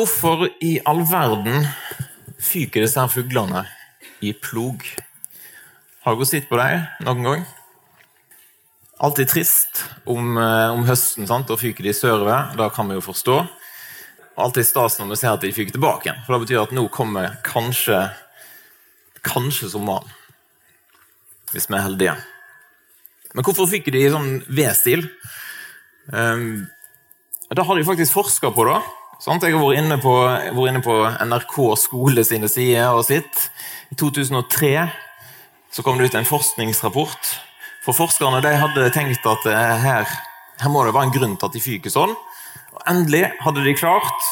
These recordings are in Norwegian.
Hvorfor i all verden fyker disse her fuglene i plog? Har dere sett på dem noen gang? Alltid trist om, eh, om høsten sant? Da fyker de sørover. Det kan vi jo forstå. Alltid stas når vi ser at de fyker tilbake igjen. For det betyr at nå kommer kanskje kanskje sommeren. Hvis vi er heldige. Men hvorfor fyker de i sånn V-stil? Um, det har de faktisk forska på. da. Sant? Jeg har vært inne, på, vært inne på NRK skole sine sider og sitt. I 2003 så kom det ut en forskningsrapport. For Forskerne de hadde tenkt at eh, her, her må det være en grunn til at de fyker sånn. Og Endelig hadde de klart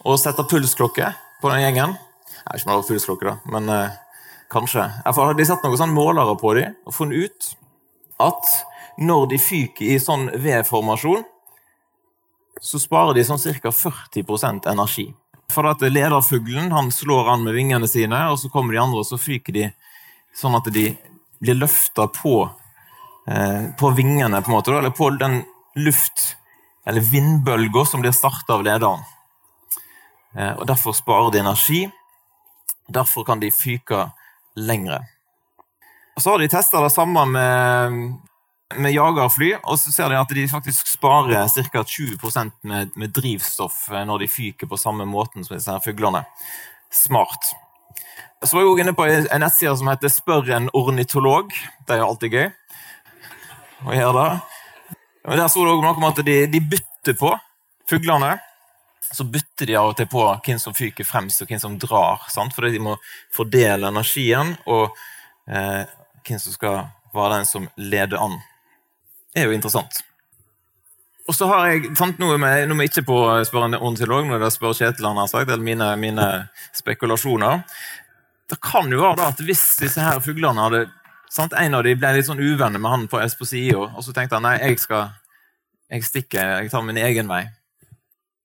å sette pulsklokke på den gjengen. Nei, ikke det pulsklokke, da, men eh, kanskje. Derfor hadde de satt noen sånn målere på dem og funnet ut at når de fyker i sånn V-formasjon, så sparer de sånn ca. 40% energi. For at Lederfuglen han slår an med vingene sine, og så kommer de andre og så fyker de sånn at de blir løfta på, eh, på vingene, på en måte, eller på den luft- eller vindbølga som blir starta av lederen. Eh, og Derfor sparer de energi. Derfor kan de fyke lengre. Og Så har de testa det samme med med jagerfly, og så ser de at de faktisk sparer ca. 20 med, med, drivstoff eh, når de fyker på samme måten som disse her fuglene. Smart. Så var jeg også inne på en nettside som heter Spør en ornitolog. Det er jo alltid gøy å gjøre det. Men Der sto det også noe om at de, de bytter på fuglene. Så bytter de av og til på hvem som fyker fremst, og hvem som drar. Sant? Fordi de må fordele energien, og eh, hvem som skal være den som leder an er jo interessant. Og så har jeg sant, noe med, er vi ikke på å spørre en ornitolog, når jeg spør Kjetil han har sagt, eller mine, mine, spekulasjoner. Det kan jo være da at hvis disse her fuglene hadde sant, En av dem ble litt sånn uvenner med han på, sida, og så tenkte han nei, jeg skal jeg stikker, jeg tar min egen vei.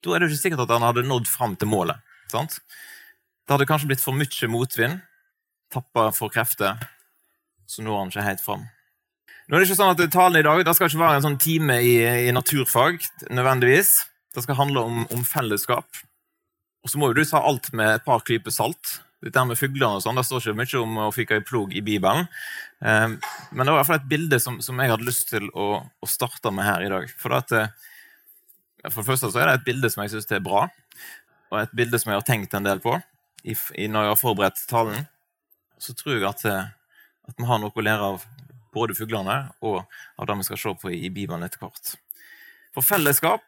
Da er det ikke sikkert at han hadde nådd fram til målet. sant? Det hadde kanskje blitt for mye motvind, tappa for krefter, så når han ikke helt fram. Nå er det ikke sånn at Talen i dag det skal ikke være en sånn time i, i naturfag. nødvendigvis. Det skal handle om, om fellesskap. Og så må jo du ta alt med et par klyper salt. Dette med fuglene og sånn, Det står ikke mye om å fyke i plog i Bibelen. Eh, men det var i hvert fall et bilde som, som jeg hadde lyst til å, å, starte med her i dag. For, at, eh, for det første så er det et bilde som jeg syns er bra, og et bilde som jeg har tenkt en del på i, i, når jeg har forberedt talen. Så tror jeg at, eh, at vi har noe å lære av både fuglene og av det vi skal se på i Bibelen etter hvert. For fellesskap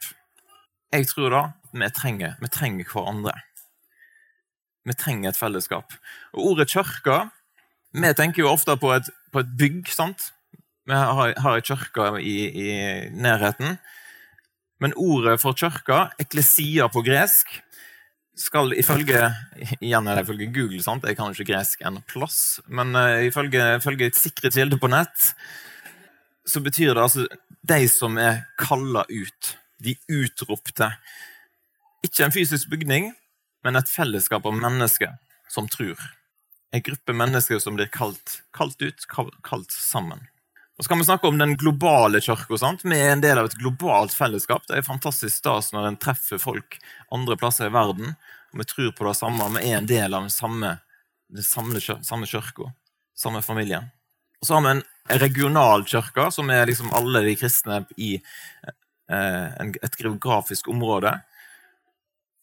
Jeg tror da vi trenger, vi trenger hverandre. Vi trenger et fellesskap. Og ordet kirke Vi tenker jo ofte på et, på et bygg. sant? Vi har, har ei kirke i, i nærheten. Men ordet for kirke, eklesia på gresk, skal ifølge igjen er det ifølge Google, sant? jeg kan ikke gresk en plass, men uh, ifølge, ifølge et sikre kilde på nett så betyr det altså de som er kalla ut, de utropte. Ikke en fysisk bygning, men et fellesskap av mennesker som tror. En gruppe mennesker som blir kalt, kalt ut, kalt sammen. Og så kan vi snakke om den globale kirka. Vi er en del av et globalt fellesskap. Det er fantastisk stas når en treffer folk andre plasser i verden, og vi tror på det samme. Vi er en del av den samme, den samme, samme kirka, samme familien. Og så har vi en regional kirke, som er liksom alle de kristne i eh, et geografisk område.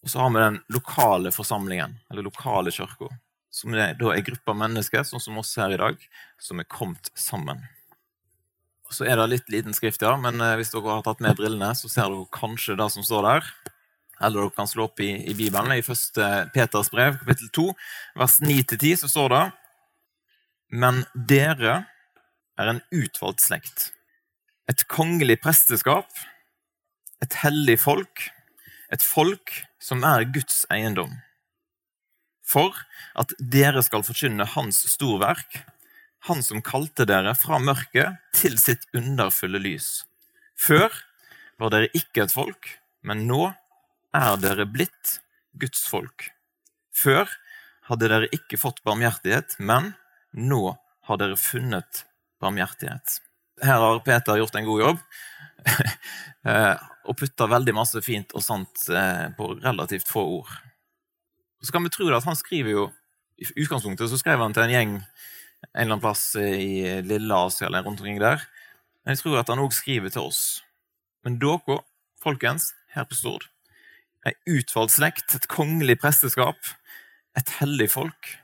Og så har vi den lokale forsamlingen, eller lokale kirka, som er, da er grupper mennesker, sånn som oss her i dag, som er kommet sammen. Så er det litt liten skrift, ja, men eh, hvis dere har tatt med brillene, så ser dere kanskje det som står der. Eller dere kan slå opp i, i Bibelen. I første Peters brev, kapittel 2, vers 9-10, så står det Men dere er en utvalgt slekt, et kongelig presteskap, et hellig folk, et folk som er Guds eiendom, for at dere skal forkynne Hans storverk, han som kalte dere fra mørket til sitt underfulle lys. Før var dere ikke et folk, men nå er dere blitt Guds folk. Før hadde dere ikke fått barmhjertighet, men nå har dere funnet barmhjertighet. Her har Peter gjort en god jobb. Eh, og putta veldig masse fint og sant eh, på relativt få ord. Så kan vi tro at han skriver jo I utgangspunktet så skrev han til en gjeng en eller annen plass i Lille Asia eller rundt omkring der. Men jeg tror at han òg skriver til oss. Men dere, folkens, her på Stord, ei utvalgt slekt, et kongelig presteskap, et hellig folk,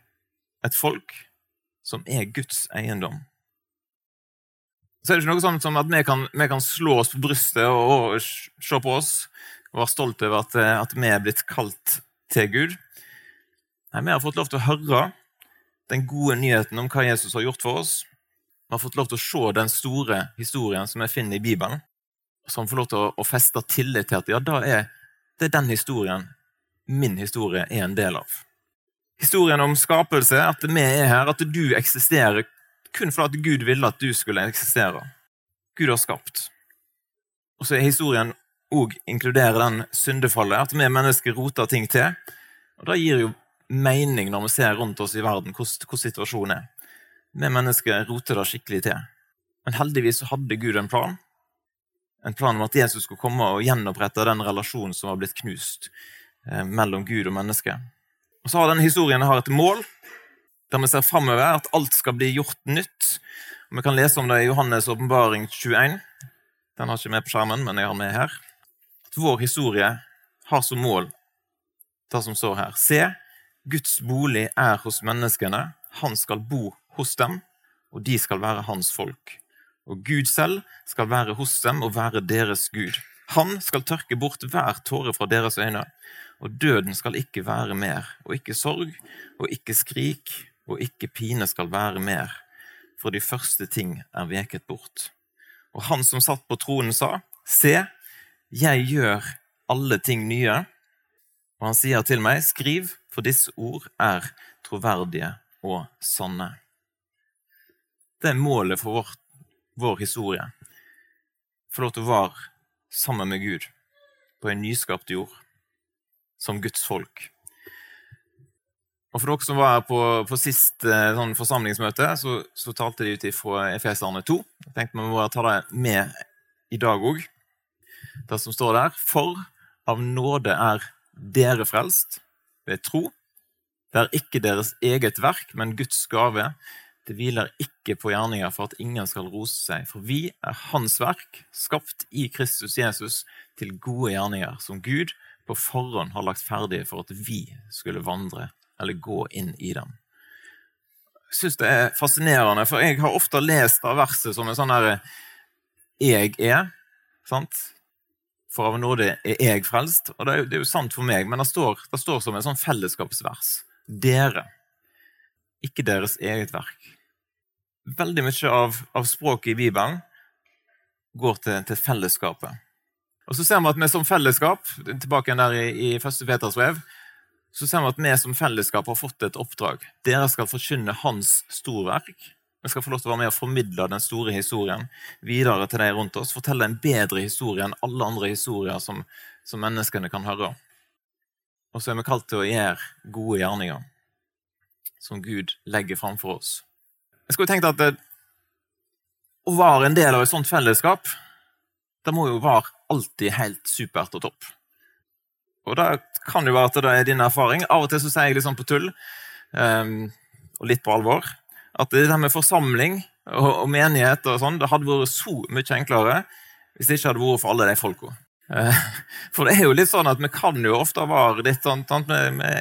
et folk som er Guds eiendom så er det ikke noe sånt som at vi kan, vi kan slå oss på brystet og, og, se på oss og være stolt over at, at, vi er blitt kalt til Gud. Nei, Vi har fått lov til å høre den gode nyheten om hva Jesus har gjort for oss. Vi har fått lov til å se den store historien som vi finner i Bibelen. Som får lov til å, feste tillit til at ja, da er det er den historien min historie er en del av. Historien om skapelse, at vi er her, at du eksisterer kun fordi Gud ville at du skulle eksistere. Gud har skapt. Og så er historien òg inkluderer den syndefallet, at vi mennesker roter ting til. Og Det gir jo mening når vi ser rundt oss i verden hvordan situasjonen er. Vi mennesker roter det skikkelig til. Men heldigvis hadde Gud en plan. En plan om at Jesus skulle komme og gjenopprette den relasjonen som var blitt knust eh, mellom Gud og mennesket. Og så har denne historien har et mål, der vi ser framover at alt skal bli gjort nytt. Og vi kan lese om det i Johannes' åpenbaring 21. Den har ikke med på skjermen, men jeg har med her. At vår historie har som mål det som står her. Se, Guds bolig er hos menneskene. Han skal bo hos dem, og de skal være hans folk. Og Gud selv skal være hos dem og være deres Gud. Han skal tørke bort hver tåre fra deres øyne, og døden skal ikke være mer, og ikke sorg, og ikke skrik, og ikke pine skal være mer, for de første ting er veket bort. Og han som satt på tronen, sa, Se, jeg gjør alle ting nye. Og han sier til meg, Skriv, for disse ord er troverdige og sanne. Det er målet for vår, vår historie. Få lov til å være sammen med Gud på en nyskapt jord, som Guds folk. Og For dere som var her på, på sist eh, sånn forsamlingsmøte, så, så, talte de ut fra Efeserne 2. Jeg tenkte vi må ta det med i dag òg. Det som står der. For av nåde er dere frelst ved tro. Det er ikke deres eget verk, men Guds gave. Det hviler ikke på gjerninger for at ingen skal rose seg, for vi er Hans verk, skapt i Kristus Jesus til gode gjerninger, som Gud på forhånd har lagt ferdig for at vi skulle vandre eller gå inn i dem. Jeg syns det er fascinerende, for jeg har ofte lest av verset som en sånn derre Jeg er. sant? For av nåde er jeg frelst. Og det er, jo, det er jo sant for meg, men det står, det står, som en sånn fellesskapsvers. Dere. Ikke deres eget verk. Veldig mye av, av språket i Bibelen går til, til, fellesskapet. Og så ser vi at vi som fellesskap, tilbake der i, i første Peters brev, så ser vi at vi som fellesskap har fått et oppdrag. Dere skal forkynne hans storverk. Vi skal få lov til å være med og formidle den store historien videre til de rundt oss. Fortelle en bedre historie enn alle andre historier som, som menneskene kan høre. Og så er vi kalt til å gjøre gode gjerninger som Gud legger framfor oss. Jeg skulle tenkt at det, å være en del av et sånt fellesskap, det må jo være alltid helt supert og topp. Og det kan jo være at det er din erfaring. Av og til så sier jeg litt sånn på tull, um, og litt på alvor, at det med forsamling og, og menighet og sånn, det hadde vært så mye enklere hvis det ikke hadde vært for alle de folka. Uh, for det er jo litt sånn at vi kan jo ofte være litt sånn vi, vi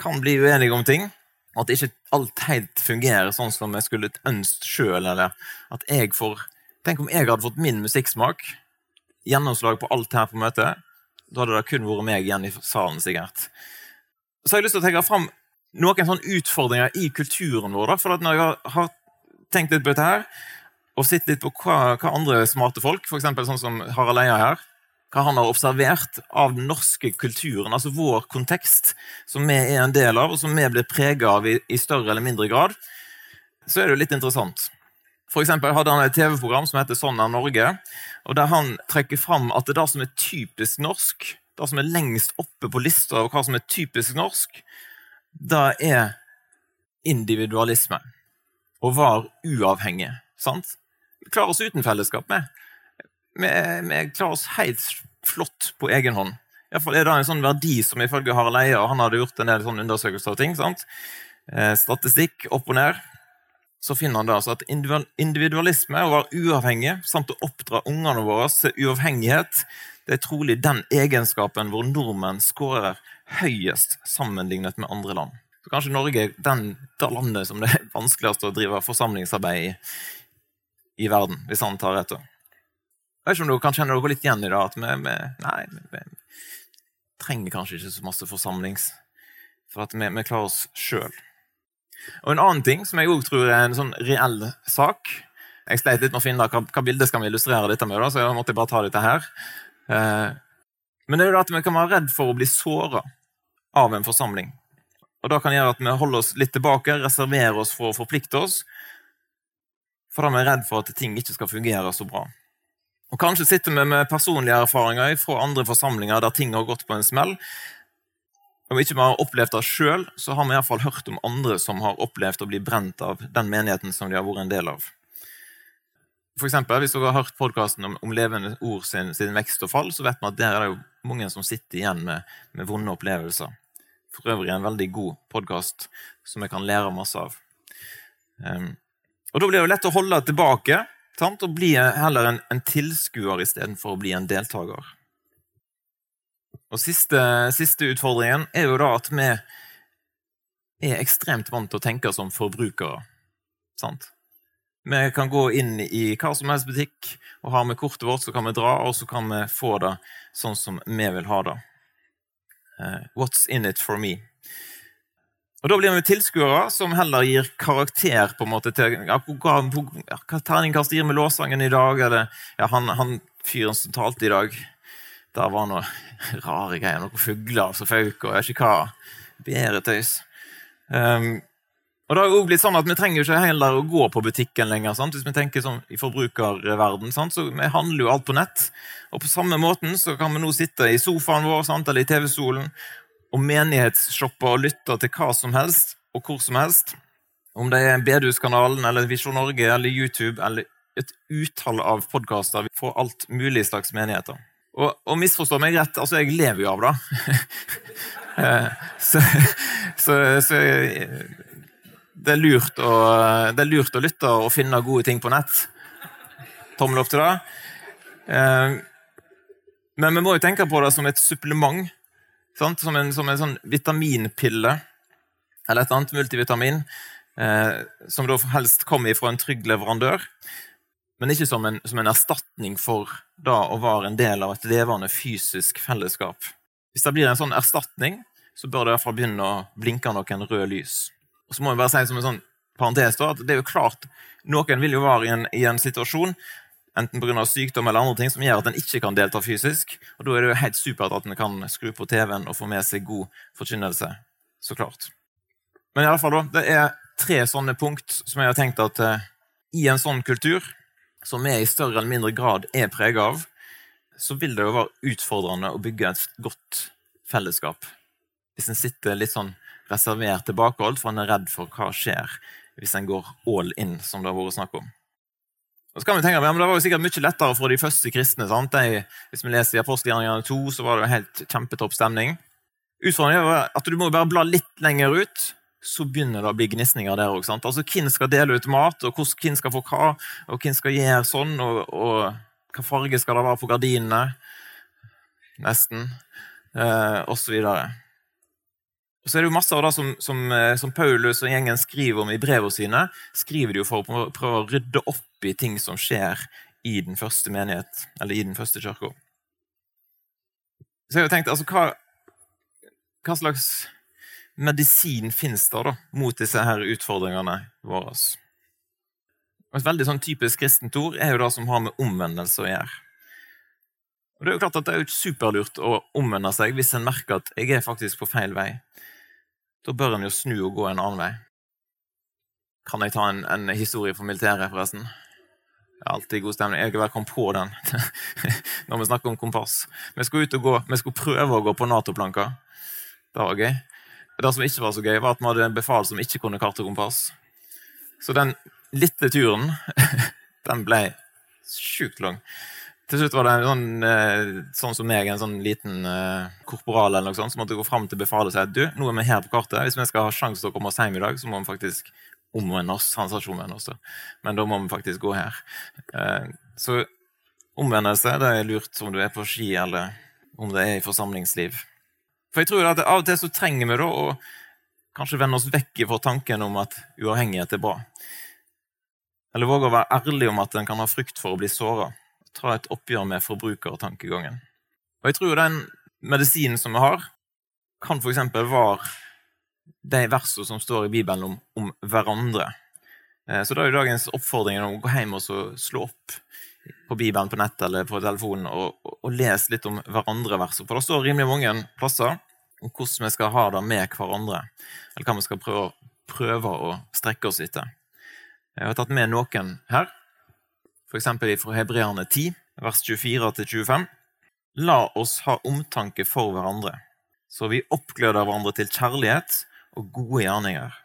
kan bli uenige om ting. Og At ikke alt helt fungerer sånn som vi skulle ønsket sjøl. Eller at jeg får Tenk om jeg hadde fått min musikksmak, gjennomslag på alt her på møtet, da hadde det kun vært meg igjen i salen, sikkert. Så har jeg lyst til å tenke fram noen sånne utfordringer i kulturen vår. Da, for når jeg har tenkt litt på dette her, og sett litt på hva, hva andre smarte folk, f.eks. sånn som Harald Eia her, hva han har observert av den norske kulturen, altså vår kontekst, som vi er en del av, og som vi blir prega av i, i, større eller mindre grad, så er det jo litt interessant. For eksempel hadde han et TV-program som heter Sånn er Norge, og der han trekker fram at det er det som er typisk norsk, det som er lengst oppe på lista over hva som er typisk norsk, det er individualisme. Å være uavhengig. sant? Vi klarer oss uten fellesskap. vi, vi klarer oss helt flott på egen hånd. I hvert fall er det en sånn verdi som ifølge Harald Eia, han hadde gjort en del sånne undersøkelser av ting, sant? Eh, statistikk opp og ned, så finner han da altså at individualisme, å være uavhengig, samt å oppdra ungene våre til uavhengighet, det er trolig den egenskapen hvor nordmenn skårer høyest sammenlignet med andre land. Så Kanskje Norge er den, det landet som det er vanskeligst å drive forsamlingsarbeid i, i verden, hvis han tar rett. Jeg vet ikke om dere kan kjenne dere litt igjen i det, at vi, vi, nei, vi, trenger kanskje ikke så masse forsamlings, for at vi, vi klarer oss sjøl. Og En annen ting som jeg også tror er en sånn reell sak Jeg sleit litt med å finne hva, hva bildet skal vi illustrere dette med, da, så jeg måtte bare ta dette her. Eh, men det er jo at vi kan være redd for å bli såra av en forsamling. Og Da kan gjøre at vi holder oss litt tilbake, reserverer oss for å forplikte oss. For da er vi redd for at ting ikke skal fungere så bra. Og Kanskje sitter vi med personlige erfaringer fra andre forsamlinger der ting har gått på en smell. Om ikke vi har opplevd det sjøl, så har vi i hvert fall hørt om andre som har opplevd å bli brent av den menigheten som de har vært en del av. For eksempel, hvis dere har hørt podkasten om, om, Levende ord sin, sin, vekst og fall, så vet vi at der er det jo mange som sitter igjen med, med vonde opplevelser. For øvrig en veldig god podkast som jeg kan lære masse av. Um, og Da blir det lett å holde tilbake Sant? Og bli heller en, en tilskuer istedenfor å bli en deltaker. Og siste, siste, utfordringen er jo da at vi er ekstremt vant til å tenke som forbrukere. Sant? Vi kan gå inn i hva som helst butikk, og har vi kortet vårt, så kan vi dra, og så kan vi få det sånn som vi vil ha det. Uh, what's in it for me? Og Da blir vi tilskuere som heller gir karakter på en måte til ja, Hva, hva terningkast gir vi låssangen i dag? Eller ja, han, han fyren som talte i dag, der var noe rare greier. Noen fugler som føk, og jeg vet ikke hva. Bedre tøys. Um, og det har jo blitt sånn at Vi trenger jo ikke heller å gå på butikken lenger. Sant? Hvis vi tenker sånn i forbrukerverden, sant? så Vi handler jo alt på nett. Og På samme måten så kan vi nå sitte i sofaen vår sant? eller i TV-stolen og menighetsshoppe og lytte til hva som helst og hvor som helst. Om det er Bedehuskanalen eller Visjon Norge eller YouTube eller et utall av podkaster får alt mulig slags menigheter. Og, og misforstå meg rett, altså jeg lever jo av det. Eh, så, så, så, det, er lurt å, det er lurt å lytte og finne gode ting på nett. Tommel opp til det. Eh, men vi må jo tenke på det som et supplement Sant? Som en, som en sånn vitaminpille eller et annet multivitamin, eh, som da helst kommer fra en trygg leverandør, men ikke som en, som en, erstatning for da å være en del av et levende fysisk fellesskap. Hvis det blir en sånn erstatning, så bør det i hvert fall begynne å blinke noen røde lys. Så må jeg bare si som en sånn parentes da, at det er jo klart, Noen vil jo være i en, i en situasjon enten pga. sykdom eller andre ting som gjør at en ikke kan delta fysisk. Og Da er det jo helt supert at en kan skru på TV-en og få med seg god forkynnelse. Så klart. Men i alle fall da, det er tre sånne punkt som jeg har tenkt at eh, i en sånn kultur, som vi i større eller mindre grad er preget av, så vil det jo være utfordrende å bygge et godt fellesskap. Hvis en sitter litt sånn reservert tilbakeholdt for han er redd for hva skjer hvis en går all in, som det har vært snakk om. Og så kan vi tenke, men Det var jo sikkert mye lettere for de første kristne. sant? De, hvis vi leser i Apostelgjerningene 2, så var det jo helt kjempetopp stemning. Utfordringen er at du må bare bla litt lenger ut, så begynner det å bli gnisninger der òg. Altså, hvem skal dele ut mat, og hvem skal få hva, og hvem skal gjøre sånn, og, og hva farge skal det være på gardinene? Nesten. Eh, og så videre. Og så er det jo masse av det som, som, eh, som, Paulus og gjengen skriver om i brevene sine, skriver de jo for å prøve å rydde opp i ting som skjer i den første menighet, eller i den første kirka. Så jeg har tenkt, altså, hva, hva slags medisin fins der da, mot disse her utfordringene våre? Og et veldig sånn typisk kristent ord er jo det som har med omvendelse å gjøre. Og Det er jo klart at det er jo superlurt å omvende seg hvis en merker at jeg er faktisk på feil vei. Da bør en jo snu og gå en annen vei. Kan jeg ta en, en historie fra militæret, forresten? Det er alltid god stemning. Jeg kom på den når vi snakker om kompass. Vi skulle ut og gå, vi skulle prøve å gå på Nato-planka. Det var gøy. Det som ikke var så gøy, var at vi hadde en befal som ikke kunne kart og kompass. Så den lille turen, den ble sjukt lang. Til slutt var det en sånn, eh, sånn som meg, en sånn liten uh, korporal eller noe sånt, som måtte gå fram til befalet og si at du, nå er vi her på kartet. Hvis vi skal ha sjanse til å komme oss hjem i dag, så må vi faktisk omvende oss. Han sa ikke omvende oss, men da må vi faktisk gå her. Uh, så omvendelse det er lurt om du er på ski, eller om det er i forsamlingsliv. For jeg tror at Av og til så trenger vi da å kanskje vende oss vekk fra tanken om at uavhengighet er bra. Eller våge å være ærlig om at en kan ha frykt for å bli såra ta et oppgjør med forbrukertankegangen. Og jeg tror den medisinen som vi har, kan f.eks. være de versene som står i Bibelen om, om hverandre. Eh, så da er dagens oppfordring å gå hjem og slå opp på Bibelen på nett eller på telefonen og, og lese litt om hverandre-verset. For det står rimelig mange plasser om hvordan vi skal ha det med hverandre. Eller hva vi skal prøve, prøve å strekke oss etter. Jeg har tatt med noen her f.eks. fra Hebreerne 10, vers 24-25. La oss ha omtanke for hverandre, så vi oppgløder hverandre til kjærlighet og gode gjerninger.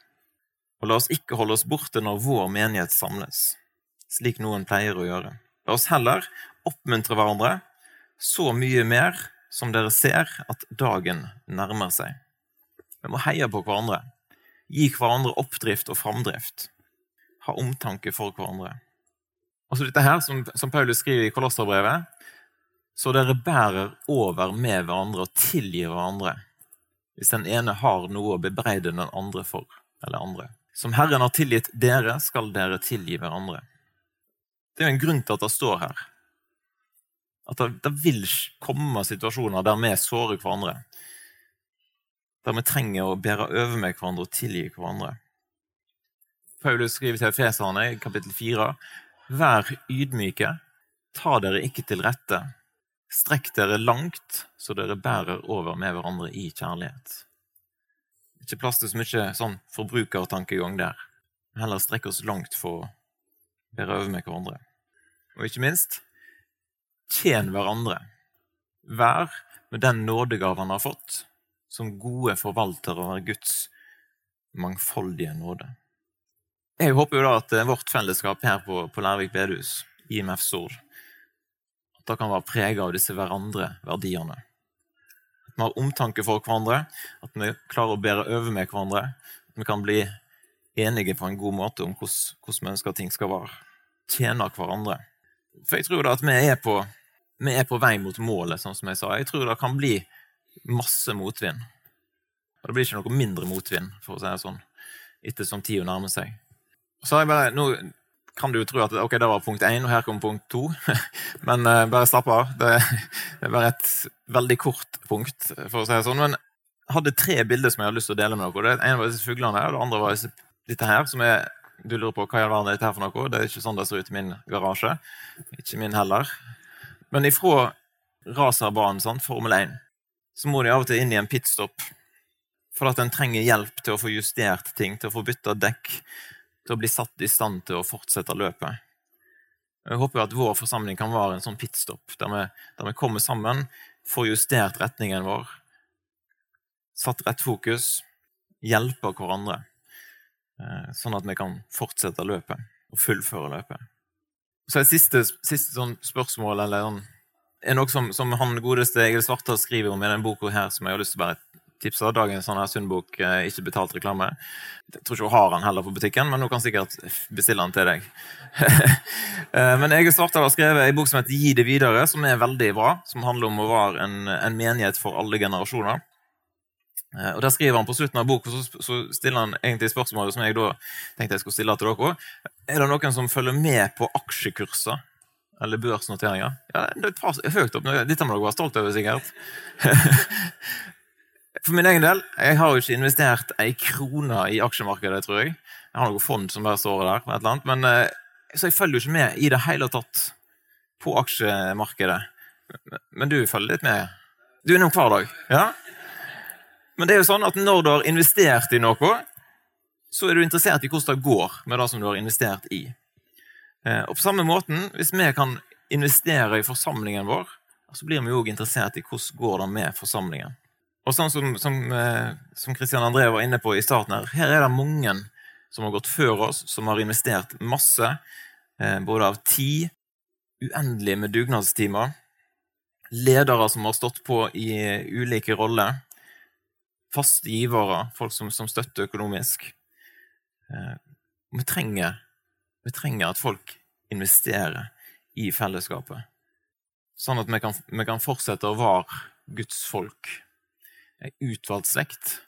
Og la oss ikke holde oss borte når vår menighet samles, slik noen pleier å gjøre. La oss heller oppmuntre hverandre, så mye mer som dere ser at dagen nærmer seg. Vi må heie på hverandre, gi hverandre oppdrift og framdrift, ha omtanke for hverandre. Og så dette her, som, som Paulus skriver i Kolosserbrevet, så dere bærer over med hverandre og tilgir hverandre hvis den ene har noe å bebreide den andre for, eller andre. Som Herren har tilgitt dere, skal dere tilgi hverandre. Det er jo en grunn til at det står her. At det, det vil komme situasjoner der vi sårer hverandre. Der vi trenger å bære over med hverandre og tilgi hverandre. Paulus skriver til Efeserne kapittel 4 Vær ydmyke, ta dere ikke til rette. Strekk dere langt, så dere bærer over med hverandre i kjærlighet. Ikke plass til så mye sånn forbrukertankegang der. Heller strekke oss langt for å bære over med hverandre. Og ikke minst tjen hverandre. Vær med den nådegave han har fått, som gode forvaltere av Guds mangfoldige nåde. Jeg håper jo da at vårt fellesskap her på, på Lærvik bedehus, IMF Stord, at det kan være preget av disse hverandre-verdiene. At vi har omtanke for hverandre, at vi klarer å bære over med hverandre. At vi kan bli enige på en god måte om hvordan vi ønsker at ting skal være. Tjene hverandre. For jeg tror da at vi er, på, vi er på vei mot målet, sånn som jeg sa. Jeg tror det kan bli masse motvind. Og det blir ikke noe mindre motvind, for å si det sånn, ettersom tida nærmer seg. Så jeg bare, Nå kan du jo tro at ok, det var punkt én, og her kommer punkt to. Men uh, bare slapp av. Det, det, er bare et veldig kort punkt. for å si det sånn. Men jeg hadde tre bilder som jeg hadde lyst til å dele med dere. Det ene var disse fuglene, og det andre var disse, dette her. som er, Du lurer på hva i all verden er dette her for noe? Det er ikke sånn det ser ut i min garasje. Ikke min heller. Men ifra racerbanen, sant, Formel 1, så må de av og til inn i en pitstop. For at en trenger hjelp til å få justert ting, til å få bytta dekk til å bli satt i stand til å fortsette løpet. Jeg håper at vår forsamling kan være en sånn pitstop, der vi, der vi kommer sammen, får justert retningen vår, satt rett fokus, hjelper hverandre, eh, sånn at vi kan fortsette løpet og fullføre løpet. Så et siste, siste sånn spørsmål eller sånn, er noe som, som han godeste Egil Svartdal skriver om i denne boka her, som jeg har lyst til å bare tipsa dagens sånn her Sundbok, eh, ikke betalt reklame. Jeg tror ikke hun har den heller på butikken, men hun kan sikkert bestille den til deg. Eh, men Ege Svartdal har skrevet en bok som heter Gi det videre, som er veldig bra. Som handler om å være en, en menighet for alle generasjoner. Eh, og Der skriver han på slutten av boka så, så stiller han egentlig spørsmålet som jeg da tenkte jeg skulle stille til dere. Er det noen som følger med på aksjekurser eller børsnoteringer? Ja, det er høyt opp. Dette må dere være stolt over, sikkert. For min egen del, jeg har jo ikke investert ei krone i aksjemarkedet, tror jeg. Jeg har noen fond som bare står der, eller annet, men, eh, så jeg følger jo ikke med i det hele tatt på aksjemarkedet. Men du følger litt med? Du er innom hver dag? Ja? Men det er jo sånn at når du har investert i noe, så er du interessert i hvordan det går med det som du har investert i. Eh, og på samme måten, hvis vi kan investere i forsamlingen vår, så blir vi òg interessert i hvordan det går med forsamlingen. Og sånn som, som, eh, som Christian André var inne på i starten her, her er det mange som har gått før oss, som har investert masse, eh, både av tid, uendelig med dugnadstimer. Ledere som har stått på i ulike roller. Faste givere, folk som, som støtter økonomisk. Eh, vi, trenger, vi trenger at folk investerer i fellesskapet. Sånn at vi kan, vi kan fortsette å være Guds folk. Ei utvalgt slekt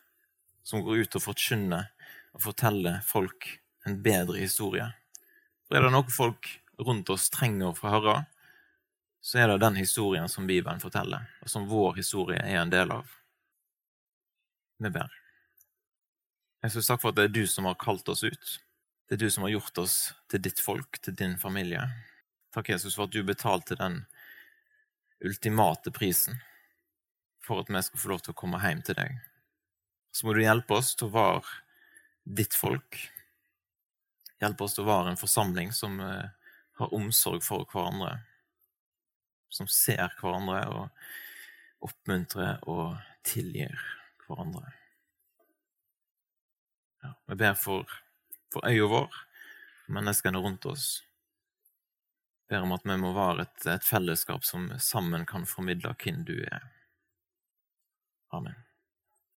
som går ut og forkynner og forteller folk en bedre historie. For er det noe folk rundt oss trenger å få høre, så er det den historien som Bibelen forteller, og som vår historie er en del av. Vi ber. Jesus, takk for at det er du som har kalt oss ut. Det er du som har gjort oss til ditt folk, til din familie. Takk, Jesus, for at du betalte den ultimate prisen for at vi skal få lov til å komme hjem til deg. Så må du hjelpe oss til å være ditt folk. Hjelpe oss til å være en forsamling som eh, har omsorg for hverandre. Som ser hverandre og oppmuntrer og tilgir hverandre. Ja, vi ber for, for øya vår, menneskene rundt oss. Ber om at vi må være et, et fellesskap som sammen kan formidle hvem du er. Amen.